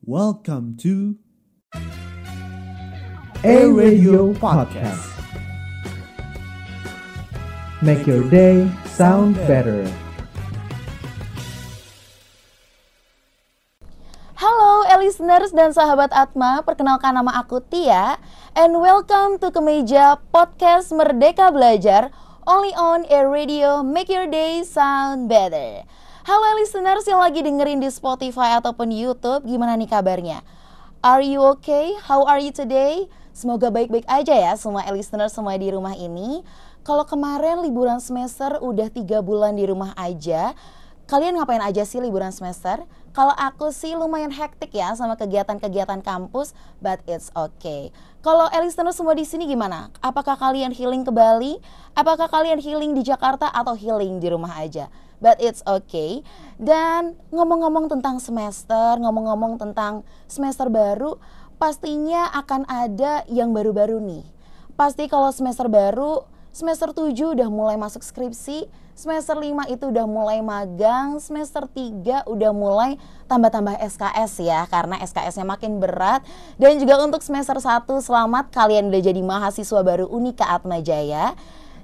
Welcome to A Radio Podcast. Make your day sound better. Halo listeners dan sahabat Atma, perkenalkan nama aku Tia and welcome to Kemeja Podcast Merdeka Belajar only on Air Radio Make Your Day Sound Better. Halo listeners yang lagi dengerin di Spotify ataupun YouTube, gimana nih kabarnya? Are you okay? How are you today? Semoga baik-baik aja ya semua listeners semua di rumah ini. Kalau kemarin liburan semester udah tiga bulan di rumah aja, kalian ngapain aja sih liburan semester? Kalau aku sih lumayan hektik ya sama kegiatan-kegiatan kampus, but it's okay. Kalau listener semua di sini gimana? Apakah kalian healing ke Bali? Apakah kalian healing di Jakarta atau healing di rumah aja? But it's okay. Dan ngomong-ngomong tentang semester, ngomong-ngomong tentang semester baru, pastinya akan ada yang baru-baru nih. Pasti kalau semester baru, semester 7 udah mulai masuk skripsi, semester 5 itu udah mulai magang, semester 3 udah mulai tambah-tambah SKS ya karena SKS-nya makin berat dan juga untuk semester 1 selamat kalian udah jadi mahasiswa baru Unika Atma Jaya.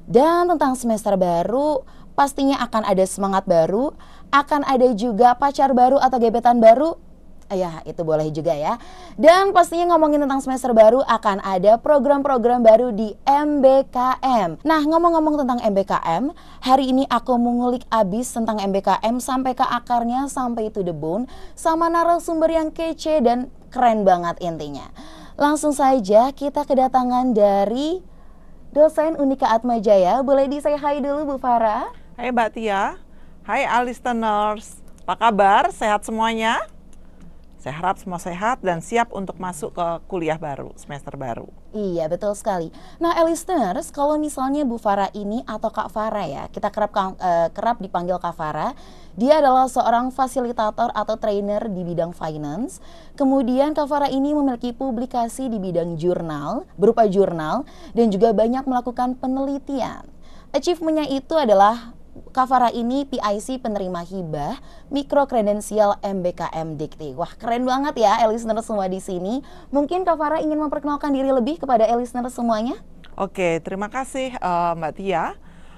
Dan tentang semester baru pastinya akan ada semangat baru, akan ada juga pacar baru atau gebetan baru Ya, itu boleh juga ya. Dan pastinya ngomongin tentang semester baru akan ada program-program baru di MBKM. Nah, ngomong-ngomong tentang MBKM, hari ini aku mengulik abis tentang MBKM sampai ke akarnya, sampai itu the bone, sama narasumber yang kece dan keren banget intinya. Langsung saja kita kedatangan dari dosen Unika Atmajaya. Boleh di say hi dulu Bu Farah? Hai Mbak Tia, hai listeners, apa kabar? Sehat semuanya? Saya harap semua sehat dan siap untuk masuk ke kuliah baru, semester baru. Iya, betul sekali. Nah, listeners, kalau misalnya Bu Farah ini atau Kak Farah ya, kita kerap uh, kerap dipanggil Kak Farah. Dia adalah seorang fasilitator atau trainer di bidang finance. Kemudian Kak Farah ini memiliki publikasi di bidang jurnal, berupa jurnal dan juga banyak melakukan penelitian. Achievementnya itu adalah Kavara ini PIC penerima hibah mikro kredensial MBKM Dikti. Wah, keren banget ya listener semua di sini. Mungkin Kavara ingin memperkenalkan diri lebih kepada listener semuanya? Oke, terima kasih uh, Mbak Tia.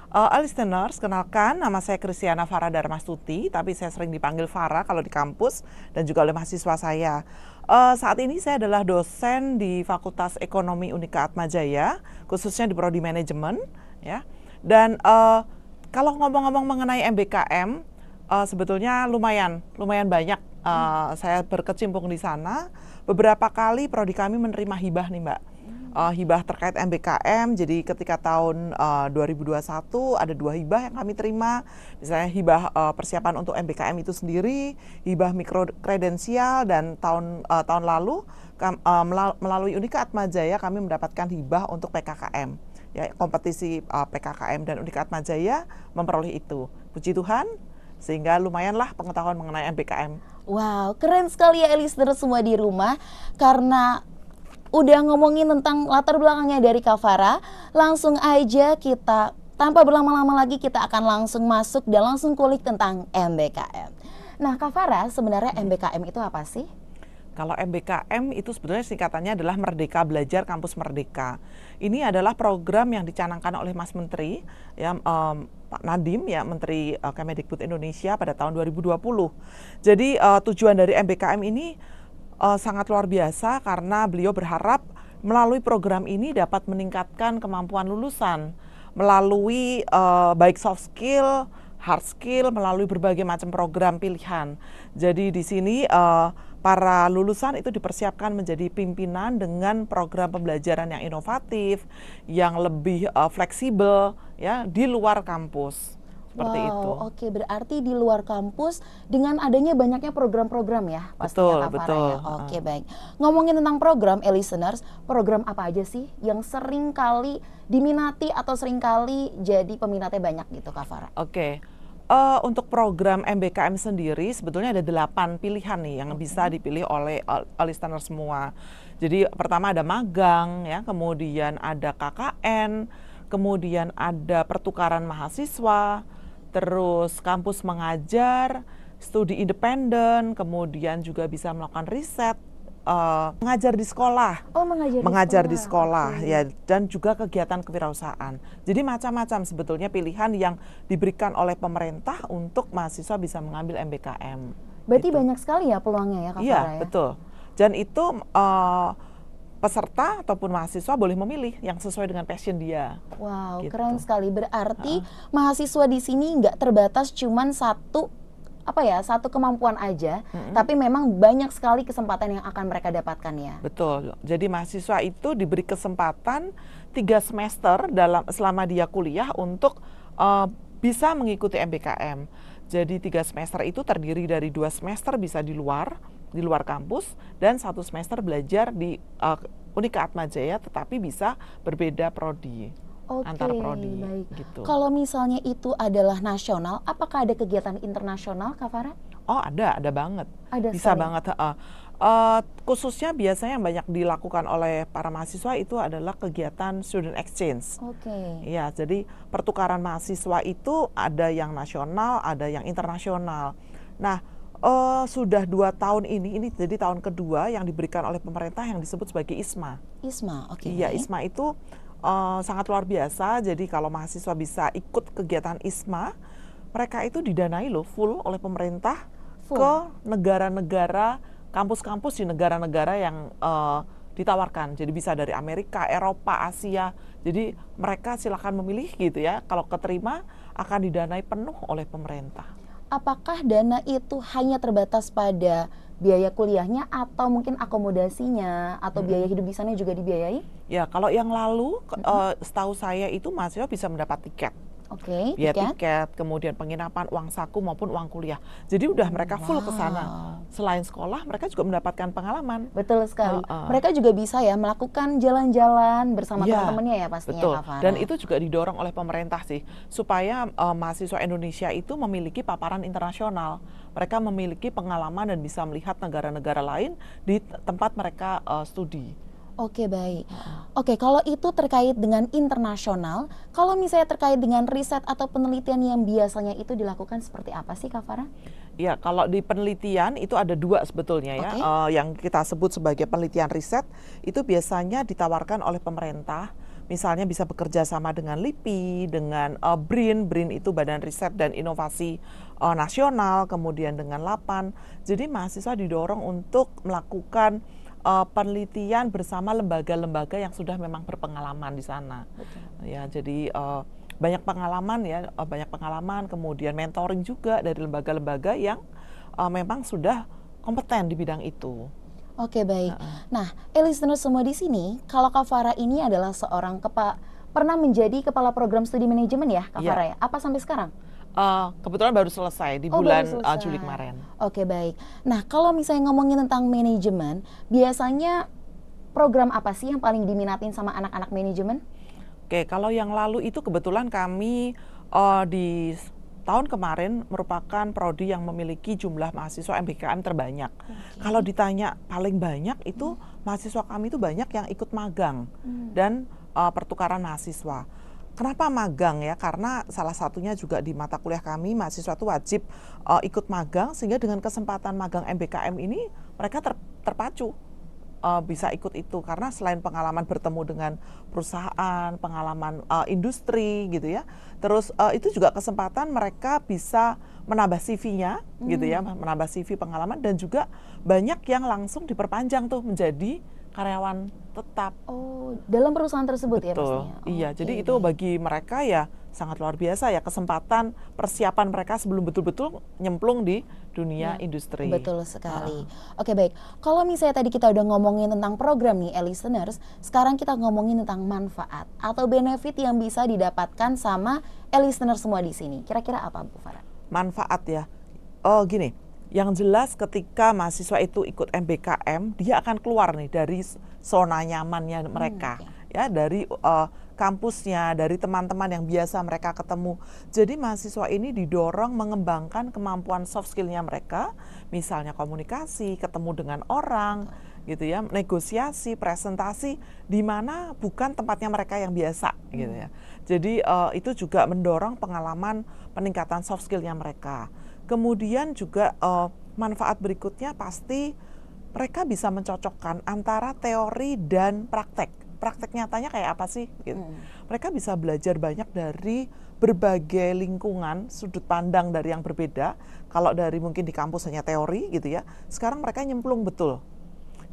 Uh, listeners, kenalkan nama saya Kristiana Farah Darmastuti, tapi saya sering dipanggil Farah kalau di kampus dan juga oleh mahasiswa saya. Uh, saat ini saya adalah dosen di Fakultas Ekonomi Unika Atmajaya, khususnya di Prodi Manajemen, ya. Dan uh, kalau ngomong-ngomong mengenai MBKM, uh, eh, sebetulnya lumayan, lumayan banyak. Uh, hmm. Saya berkecimpung di sana. Beberapa kali prodi kami menerima hibah nih, Mbak. Uh, hibah terkait MBKM. Jadi ketika tahun uh, 2021 ada dua hibah yang kami terima. Misalnya hibah uh, persiapan untuk MBKM itu sendiri, hibah mikro kredensial dan tahun uh, tahun lalu uh, melalui Unika Atmajaya kami mendapatkan hibah untuk PKKM ya kompetisi uh, PKKM dan Unikat Majaya memperoleh itu. Puji Tuhan, sehingga lumayanlah pengetahuan mengenai MBKM. Wow, keren sekali ya listener semua di rumah karena udah ngomongin tentang latar belakangnya dari Kavara, langsung aja kita tanpa berlama-lama lagi kita akan langsung masuk dan langsung kulik tentang MBKM. Nah, Kavara, sebenarnya MBKM itu apa sih? Kalau MBKM itu sebenarnya singkatannya adalah Merdeka Belajar Kampus Merdeka. Ini adalah program yang dicanangkan oleh Mas Menteri, ya um, Pak Nadim, ya Menteri uh, Kemendikbud Indonesia pada tahun 2020. Jadi uh, tujuan dari MBKM ini uh, sangat luar biasa karena beliau berharap melalui program ini dapat meningkatkan kemampuan lulusan melalui uh, baik soft skill, hard skill, melalui berbagai macam program pilihan. Jadi di sini uh, para lulusan itu dipersiapkan menjadi pimpinan dengan program pembelajaran yang inovatif, yang lebih uh, fleksibel ya di luar kampus. Seperti wow, itu. Oke, berarti di luar kampus dengan adanya banyaknya program-program ya pastinya betul, betul. ya. Oke, uh. baik. Ngomongin tentang program, eh, listeners, program apa aja sih yang sering kali diminati atau sering kali jadi peminatnya banyak gitu, Kak Farah? Oke. Uh, untuk program MBKM sendiri sebetulnya ada delapan pilihan nih yang bisa dipilih oleh uh, listener semua. Jadi pertama ada magang, ya, kemudian ada KKN, kemudian ada pertukaran mahasiswa, terus kampus mengajar, studi independen, kemudian juga bisa melakukan riset, uh, mengajar di sekolah, Oh, mengajar, mengajar di sekolah, Oke. ya, dan juga kegiatan kewirausahaan. Jadi macam-macam sebetulnya pilihan yang diberikan oleh pemerintah untuk mahasiswa bisa mengambil MBKM. Berarti gitu. banyak sekali ya peluangnya ya Kak Iya, ya? betul. Dan itu uh, peserta ataupun mahasiswa boleh memilih yang sesuai dengan passion dia. Wow, Gitu. keren sekali. Berarti mahasiswa di sini nggak terbatas cuman satu apa ya, satu kemampuan aja, tapi memang banyak sekali kesempatan yang akan mereka dapatkan ya. Betul. Jadi mahasiswa itu diberi kesempatan tiga semester dalam selama dia kuliah untuk uh, bisa mengikuti MBKM. Jadi tiga semester itu terdiri dari dua semester bisa di luar di luar kampus dan satu semester belajar di uh, Unika Atmajaya, tetapi bisa berbeda prodi Oke, antar prodi baik. gitu. Kalau misalnya itu adalah nasional, apakah ada kegiatan internasional, Kak Farah? Oh ada, ada banget. Ada Bisa sekali. banget. heeh. Eh, khususnya biasanya yang banyak dilakukan oleh para mahasiswa itu adalah kegiatan student exchange. Oke. Iya, jadi pertukaran mahasiswa itu ada yang nasional, ada yang internasional. Nah, eh, sudah dua tahun ini, ini jadi tahun kedua yang diberikan oleh pemerintah yang disebut sebagai ISMA. Isma, oke. Iya, ISMA itu eh, sangat luar biasa. Jadi kalau mahasiswa bisa ikut kegiatan ISMA, mereka itu didanai loh full oleh pemerintah Full. ke negara-negara, kampus-kampus di negara-negara yang eh, ditawarkan. Jadi bisa dari Amerika, Eropa, Asia. Jadi mereka silakan memilih gitu ya. Kalau keterima akan didanai penuh oleh pemerintah. Apakah dana itu hanya terbatas pada biaya kuliahnya atau mungkin akomodasinya atau biaya hidup di sana juga dibiayai? Ya, kalau yang lalu ke- eh, setahu saya itu mahasiswa bisa mendapat tiket. Oke, biaya tiket. tiket, kemudian penginapan, uang saku maupun uang kuliah. Jadi udah mereka full ke sana. Wow. Selain sekolah, mereka juga mendapatkan pengalaman. Betul sekali. Heeh. Mereka juga bisa ya melakukan jalan-jalan bersama Iya, teman-temannya ya pastinya Betul. Dan itu juga didorong oleh pemerintah sih, supaya eh, mahasiswa Indonesia itu memiliki paparan internasional. Mereka memiliki pengalaman dan bisa melihat negara-negara lain di tempat mereka eh, studi. Oke baik. Oke kalau itu terkait dengan internasional, kalau misalnya terkait dengan riset atau penelitian yang biasanya itu dilakukan seperti apa sih Kak Farah? Ya, kalau di penelitian itu ada dua sebetulnya ya, Oke. Eh, yang kita sebut sebagai penelitian riset itu biasanya ditawarkan oleh pemerintah. Misalnya bisa bekerja sama dengan LIPI, dengan eh, BRIN, BRIN itu Badan Riset dan Inovasi eh, Nasional, kemudian dengan LAPAN. Jadi mahasiswa didorong untuk melakukan eh, penelitian bersama lembaga-lembaga yang sudah memang berpengalaman di sana. Ya, jadi eh, banyak pengalaman ya, eh, banyak pengalaman, kemudian mentoring juga dari lembaga-lembaga yang eh, memang sudah kompeten di bidang itu. Oke baik. Nah, eh, listener semua di sini, kalau Kak Farah ini adalah seorang kepa pernah menjadi kepala program studi manajemen ya Kak Iya. Farah ya? Apa sampai sekarang? Eh, kebetulan baru selesai di Oh, bulan eh, selesai. Juli kemarin. Oke baik. Nah kalau misalnya ngomongin tentang manajemen, biasanya program apa sih yang paling diminatin sama anak-anak manajemen? Oke, kalau yang lalu itu kebetulan kami eh, di tahun kemarin merupakan prodi yang memiliki jumlah mahasiswa MBKM terbanyak. Kalau ditanya paling banyak itu mahasiswa kami itu banyak yang ikut magang dan eh, pertukaran mahasiswa. Kenapa magang ya? Karena salah satunya juga di mata kuliah kami mahasiswa itu wajib eh, ikut magang sehingga dengan kesempatan magang MBKM ini mereka ter- terpacu uh, bisa ikut itu karena selain pengalaman bertemu dengan perusahaan, pengalaman uh, industri gitu ya. Terus uh, itu juga kesempatan mereka bisa menambah CV-nya gitu ya, menambah CV pengalaman dan juga banyak yang langsung diperpanjang tuh menjadi karyawan tetap. Oh, dalam perusahaan tersebut ya Betul. pastinya. Iya, Oke, jadi itu baik. bagi mereka ya sangat luar biasa ya kesempatan persiapan mereka sebelum betul-betul nyemplung di dunia Ya, industri. Betul sekali. Oke baik, kalau misalnya tadi kita udah ngomongin tentang program nih, eh, listeners, sekarang kita ngomongin tentang manfaat atau benefit yang bisa didapatkan sama eh, listeners semua di sini. Kira-kira apa Bu Farah? manfaat ya. Oh gini, yang jelas ketika mahasiswa itu ikut MBKM, dia akan keluar nih dari zona nyamannya mereka, oke. ya dari uh, kampusnya, dari teman-teman yang biasa mereka ketemu. Jadi mahasiswa ini didorong mengembangkan kemampuan soft skillnya mereka, misalnya komunikasi, ketemu dengan orang, gitu ya, negosiasi, presentasi, di mana bukan tempatnya mereka yang biasa, gitu ya. Jadi eh, itu juga mendorong pengalaman peningkatan soft skillnya mereka. Kemudian juga uh, manfaat berikutnya pasti mereka bisa mencocokkan antara teori dan praktek. Praktek nyatanya kayak apa sih? Gitu. Hmm. Mereka bisa belajar banyak dari berbagai lingkungan, sudut pandang dari yang berbeda. Kalau dari mungkin di kampus hanya teori gitu ya, sekarang mereka nyemplung betul.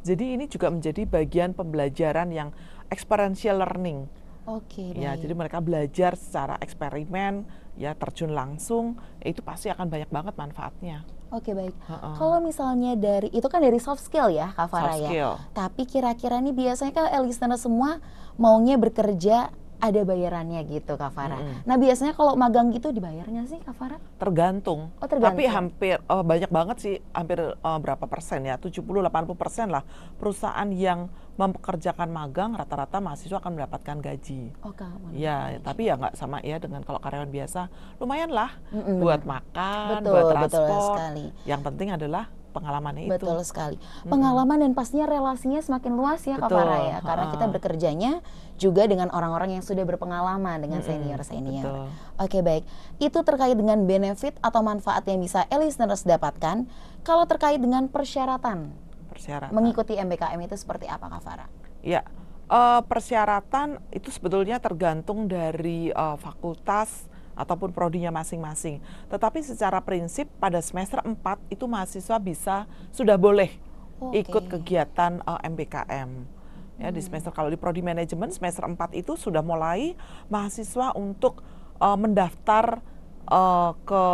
Jadi ini juga menjadi bagian pembelajaran yang experiential learning. Oke, Ya, baik. jadi mereka belajar secara eksperimen, ya terjun langsung, itu pasti akan banyak banget manfaatnya. Oke, baik. Heeh. Kalau misalnya dari itu kan dari soft skill ya, Kak Farah Soft ya. skill. Tapi kira-kira nih biasanya kan listener semua maunya bekerja ada bayarannya gitu, Kak Farah. Mm-mm. Nah, biasanya kalau magang gitu dibayarnya sih, Kak Farah? Tergantung. Oh, tergantung. Tapi hampir eh, banyak banget sih, hampir eh, berapa persen ya? 70-80 persen lah perusahaan yang mempekerjakan magang rata-rata mahasiswa akan mendapatkan gaji. Oh, kamu. Ya, tapi ya nggak sama ya dengan kalau karyawan biasa. Lumayan lah Mm-mm, buat benar. makan, Betul, buat betul transport. sekali. Yang penting adalah pengalamannya itu. Betul sekali. Pengalaman dan pastinya relasinya semakin luas ya Kak Farah ya. Karena kita ha-ha. bekerjanya juga dengan orang-orang yang sudah berpengalaman dengan senior-senior. betul. Oke baik. Itu terkait dengan benefit atau manfaat yang bisa listeners dapatkan. Kalau terkait dengan persyaratan Persyaratan. mengikuti MBKM itu seperti apa Kak Farah? Ya, eh, persyaratan itu sebetulnya tergantung dari eh, fakultas ataupun prodinya masing-masing. Tetapi secara prinsip pada semester 4 itu mahasiswa bisa sudah boleh Oke. ikut kegiatan eh, MBKM. Ya, di semester kalau di prodi manajemen semester 4 itu sudah mulai mahasiswa untuk eh, mendaftar eh, ke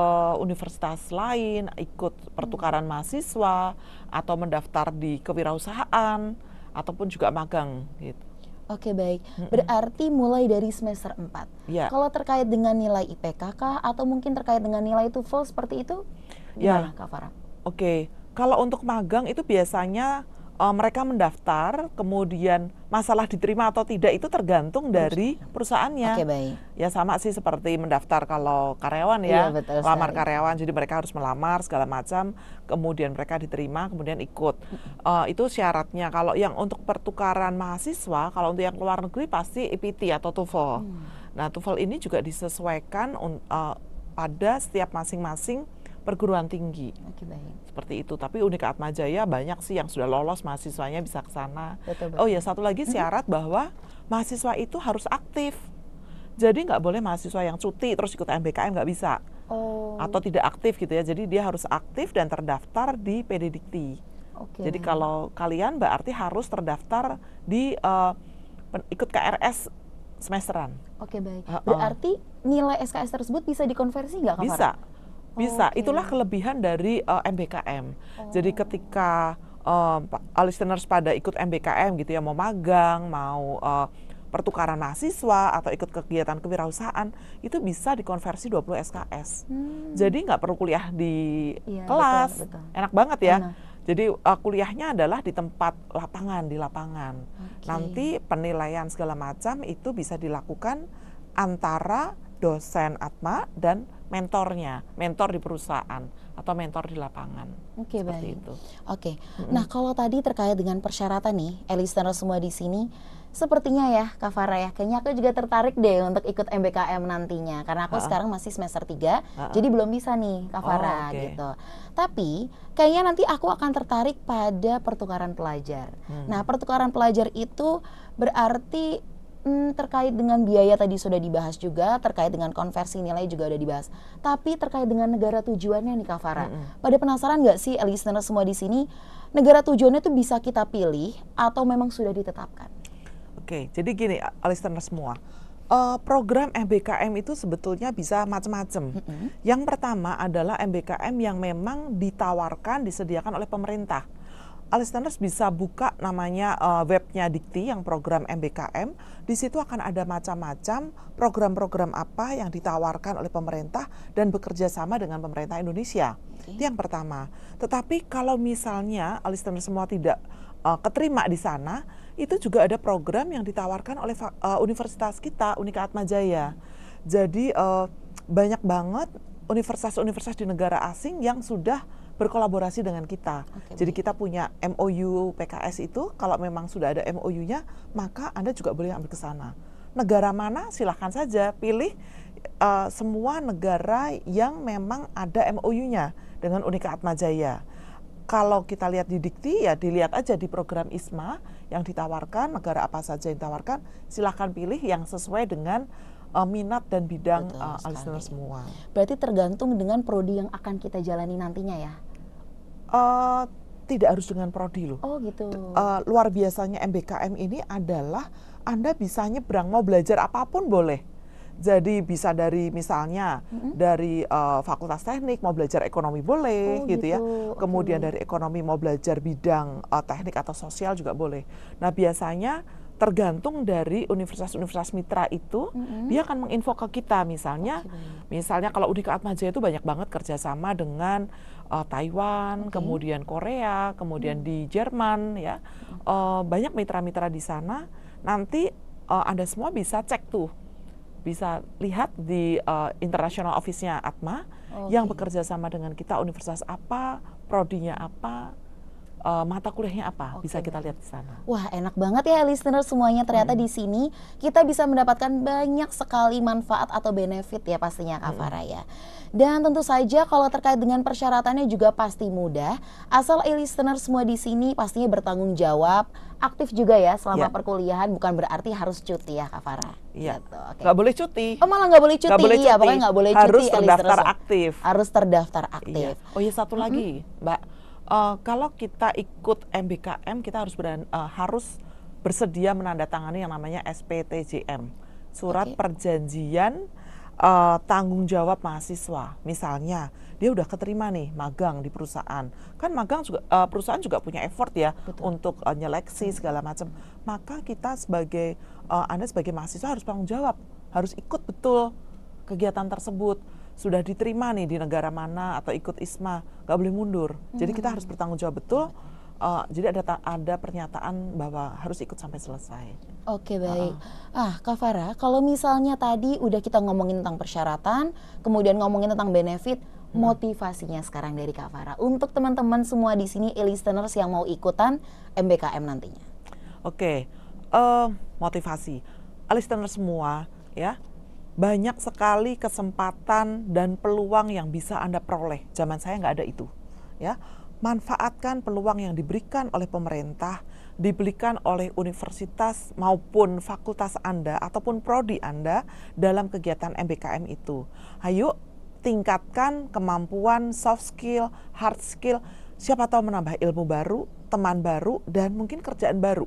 universitas lain, ikut pertukaran mahasiswa atau mendaftar di kewirausahaan ataupun juga magang gitu. Oke baik. Berarti mulai dari semester 4. Ya. Kalau terkait dengan nilai IPK kah atau mungkin terkait dengan nilai TOEFL seperti itu? Ya. Gimana Kak Farah? Oke, kalau untuk magang itu biasanya eh, mereka mendaftar, kemudian masalah diterima atau tidak itu tergantung dari perusahaannya. Oke baik. Ya sama sih seperti mendaftar kalau karyawan Iya, ya, betul lamar sekali. karyawan, jadi mereka harus melamar segala macam, kemudian mereka diterima, kemudian ikut. Eh, itu syaratnya. Kalau yang untuk pertukaran mahasiswa, kalau untuk yang keluar negeri pasti IPT atau TOEFL. Nah TOEFL ini juga disesuaikan eh, pada setiap masing-masing perguruan tinggi Oke baik. seperti itu. Tapi Unika Atma Jaya banyak sih yang sudah lolos mahasiswanya bisa ke sana. Oh ya satu lagi syarat bahwa mahasiswa itu harus aktif. Jadi nggak boleh mahasiswa yang cuti terus ikut MBKM nggak bisa Oh. atau tidak aktif gitu ya. Jadi dia harus aktif dan terdaftar di PD Dikti. Oke. Jadi kalau kalian berarti harus terdaftar di pen- ikut KRS semesteran. Oke baik. Berarti nilai SKS tersebut bisa dikonversi nggak Bisa, Farah? Bisa. Oke. Itulah kelebihan dari eh, MBKM. Jadi Oh. ketika eh, pa- listeners pada ikut MBKM gitu ya, mau magang, mau eh, pertukaran mahasiswa atau ikut kegiatan kewirausahaan, itu bisa dikonversi 20 SKS. Hmm. Jadi nggak perlu kuliah di Iya, kelas, betul, betul. enak banget ya. Enak. Jadi eh, kuliahnya adalah di tempat lapangan, di lapangan. Oke. Nanti penilaian segala macam itu bisa dilakukan antara dosen Atma dan mentornya, mentor di perusahaan atau mentor di lapangan. Oke Seperti baik. itu. Oke. Nah kalau tadi terkait dengan persyaratan nih, listener semua di sini, sepertinya ya Kak Farah ya, kayaknya aku juga tertarik deh untuk ikut MBKM nantinya, karena aku Ha-ha. sekarang masih semester 3 Ha-ha. jadi belum bisa nih Kak Oh, Farah oke. gitu. Tapi kayaknya nanti aku akan tertarik pada pertukaran pelajar. Hmm. Nah pertukaran pelajar itu berarti hmm, terkait dengan biaya tadi sudah dibahas juga, terkait dengan konversi nilai juga udah dibahas. Tapi terkait dengan negara tujuannya nih Kak Farah, Mm-mm. pada penasaran nggak sih listener semua di sini negara tujuannya tuh bisa kita pilih atau memang sudah ditetapkan? Oke, jadi gini, listener semua. Eh, program MBKM itu sebetulnya bisa macam-macam. Yang pertama adalah MBKM yang memang ditawarkan, disediakan oleh pemerintah. Listeners bisa buka namanya eh, webnya Dikti yang program MBKM. Di situ akan ada macam-macam program-program apa yang ditawarkan oleh pemerintah dan bekerja sama dengan pemerintah Indonesia. Oke. Itu yang pertama. Tetapi kalau misalnya listeners semua tidak eh, keterima di sana, itu juga ada program yang ditawarkan oleh eh, universitas kita, Unika Atma Jaya. Jadi eh, banyak banget universitas-universitas di negara asing yang sudah berkolaborasi dengan kita. Oke, Jadi baik. kita punya MOU PKS itu, kalau memang sudah ada MOU-nya, maka Anda juga boleh ambil ke sana. Negara mana silahkan saja pilih uh, semua negara yang memang ada MOU-nya dengan Unika Atmajaya. Kalau kita lihat di Dikti ya dilihat aja di program ISMA yang ditawarkan negara apa saja yang ditawarkan silahkan pilih yang sesuai dengan uh, minat dan bidang Betul uh, sekali. listener semua. Berarti tergantung dengan prodi yang akan kita jalani nantinya ya. Uh, tidak harus dengan prodi loh. Oh gitu. Uh, luar biasanya MBKM ini adalah Anda bisa nyebrang mau belajar apa pun boleh. Jadi bisa dari misalnya dari uh, fakultas teknik mau belajar ekonomi boleh Oh, gitu, ya. gitu. Oke. Kemudian dari ekonomi mau belajar bidang uh, teknik atau sosial juga boleh. Nah, biasanya tergantung dari universitas-universitas mitra itu dia akan menginfo ke kita. Misalnya misalnya kalau Unika Atmajaya itu banyak banget kerjasama dengan uh, Taiwan Oke. kemudian Korea kemudian di Jerman ya. Uh, banyak mitra-mitra di sana. Nanti uh, anda semua bisa cek tuh bisa lihat di uh, international office-nya Atma yang Oke. bekerja sama dengan kita universitas apa prodinya apa uh, mata kuliahnya apa bisa Oke, kita lihat di sana Wah enak banget ya listener semuanya ternyata di sini kita bisa mendapatkan banyak sekali manfaat atau benefit ya pastinya Kak Farah ya. Dan tentu saja kalau terkait dengan persyaratannya juga pasti mudah. Asal e-listener semua di sini pastinya bertanggung jawab, aktif juga ya selama Ya. perkuliahan bukan berarti harus cuti ya Kak Farah. Iya. Gitu, oke. nggak boleh cuti Oh malah nggak boleh cuti, Nggak boleh iya cuti. pokoknya nggak boleh cuti Harus terdaftar aktif. Harus terdaftar aktif. Iya. Oh iya satu lagi, Mbak. Eh, kalau kita ikut MBKM, kita harus beran- eh, harus bersedia menandatangani yang namanya SPTJM, surat Oke. perjanjian eh, tanggung jawab mahasiswa. Misalnya dia udah keterima nih magang di perusahaan, kan magang juga eh, perusahaan juga punya effort ya untuk eh, nyeleksi segala macam. Maka kita sebagai eh, anda sebagai mahasiswa harus tanggung jawab, harus ikut betul kegiatan tersebut sudah diterima nih di negara mana atau ikut ISMA nggak boleh mundur. Jadi kita harus bertanggung jawab betul? Uh, jadi ada ada pernyataan bahwa harus ikut sampai selesai. Oke baik. Ah Kak Farah, kalau misalnya tadi udah kita ngomongin tentang persyaratan, kemudian ngomongin tentang benefit, motivasinya sekarang dari Kak Farah. Untuk teman-teman semua di sini e-listeners yang mau ikutan MBKM nantinya. Oke, eh, motivasi. Listener semua, ya, banyak sekali kesempatan dan peluang yang bisa Anda peroleh. Zaman saya nggak ada itu, ya. Manfaatkan peluang yang diberikan oleh pemerintah, diberikan oleh universitas maupun fakultas Anda ataupun prodi Anda dalam kegiatan MBKM itu. Ayo tingkatkan kemampuan soft skill, hard skill, siapa tahu menambah ilmu baru, teman baru, dan mungkin kerjaan baru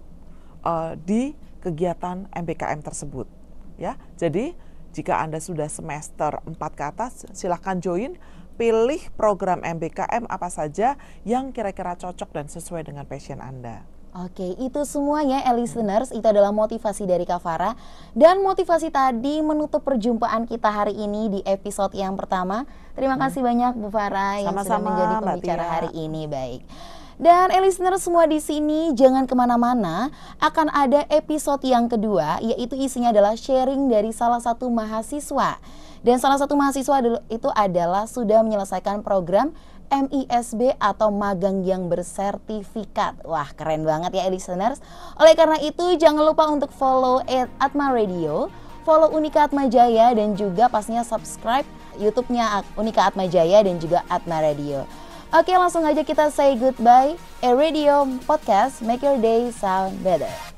uh, di kegiatan MBKM tersebut. Ya, jadi jika Anda sudah semester 4 ke atas, silahkan join, pilih program MBKM apa saja yang kira-kira cocok dan sesuai dengan passion Anda. Oke, itu semuanya e-listeners, itu adalah motivasi dari Kak Farah. Dan motivasi tadi menutup perjumpaan kita hari ini di episode yang pertama. Terima kasih banyak Bu Farah yang sudah menjadi pembicara hari ini. Baik. Dan e-listener semua di sini jangan ke mana-mana, akan ada episode yang kedua, yaitu isinya adalah sharing dari salah satu mahasiswa. Dan salah satu mahasiswa itu adalah sudah menyelesaikan program MISB atau magang yang bersertifikat. Wah, keren banget ya listeners. Oleh karena itu, jangan lupa untuk follow at Atma Radio, follow Unika Atma Jaya dan juga pastinya subscribe YouTube-nya Unika Atma Jaya dan juga Atma Radio. Oke, langsung aja kita say goodbye. A Radio Podcast, make your day sound better.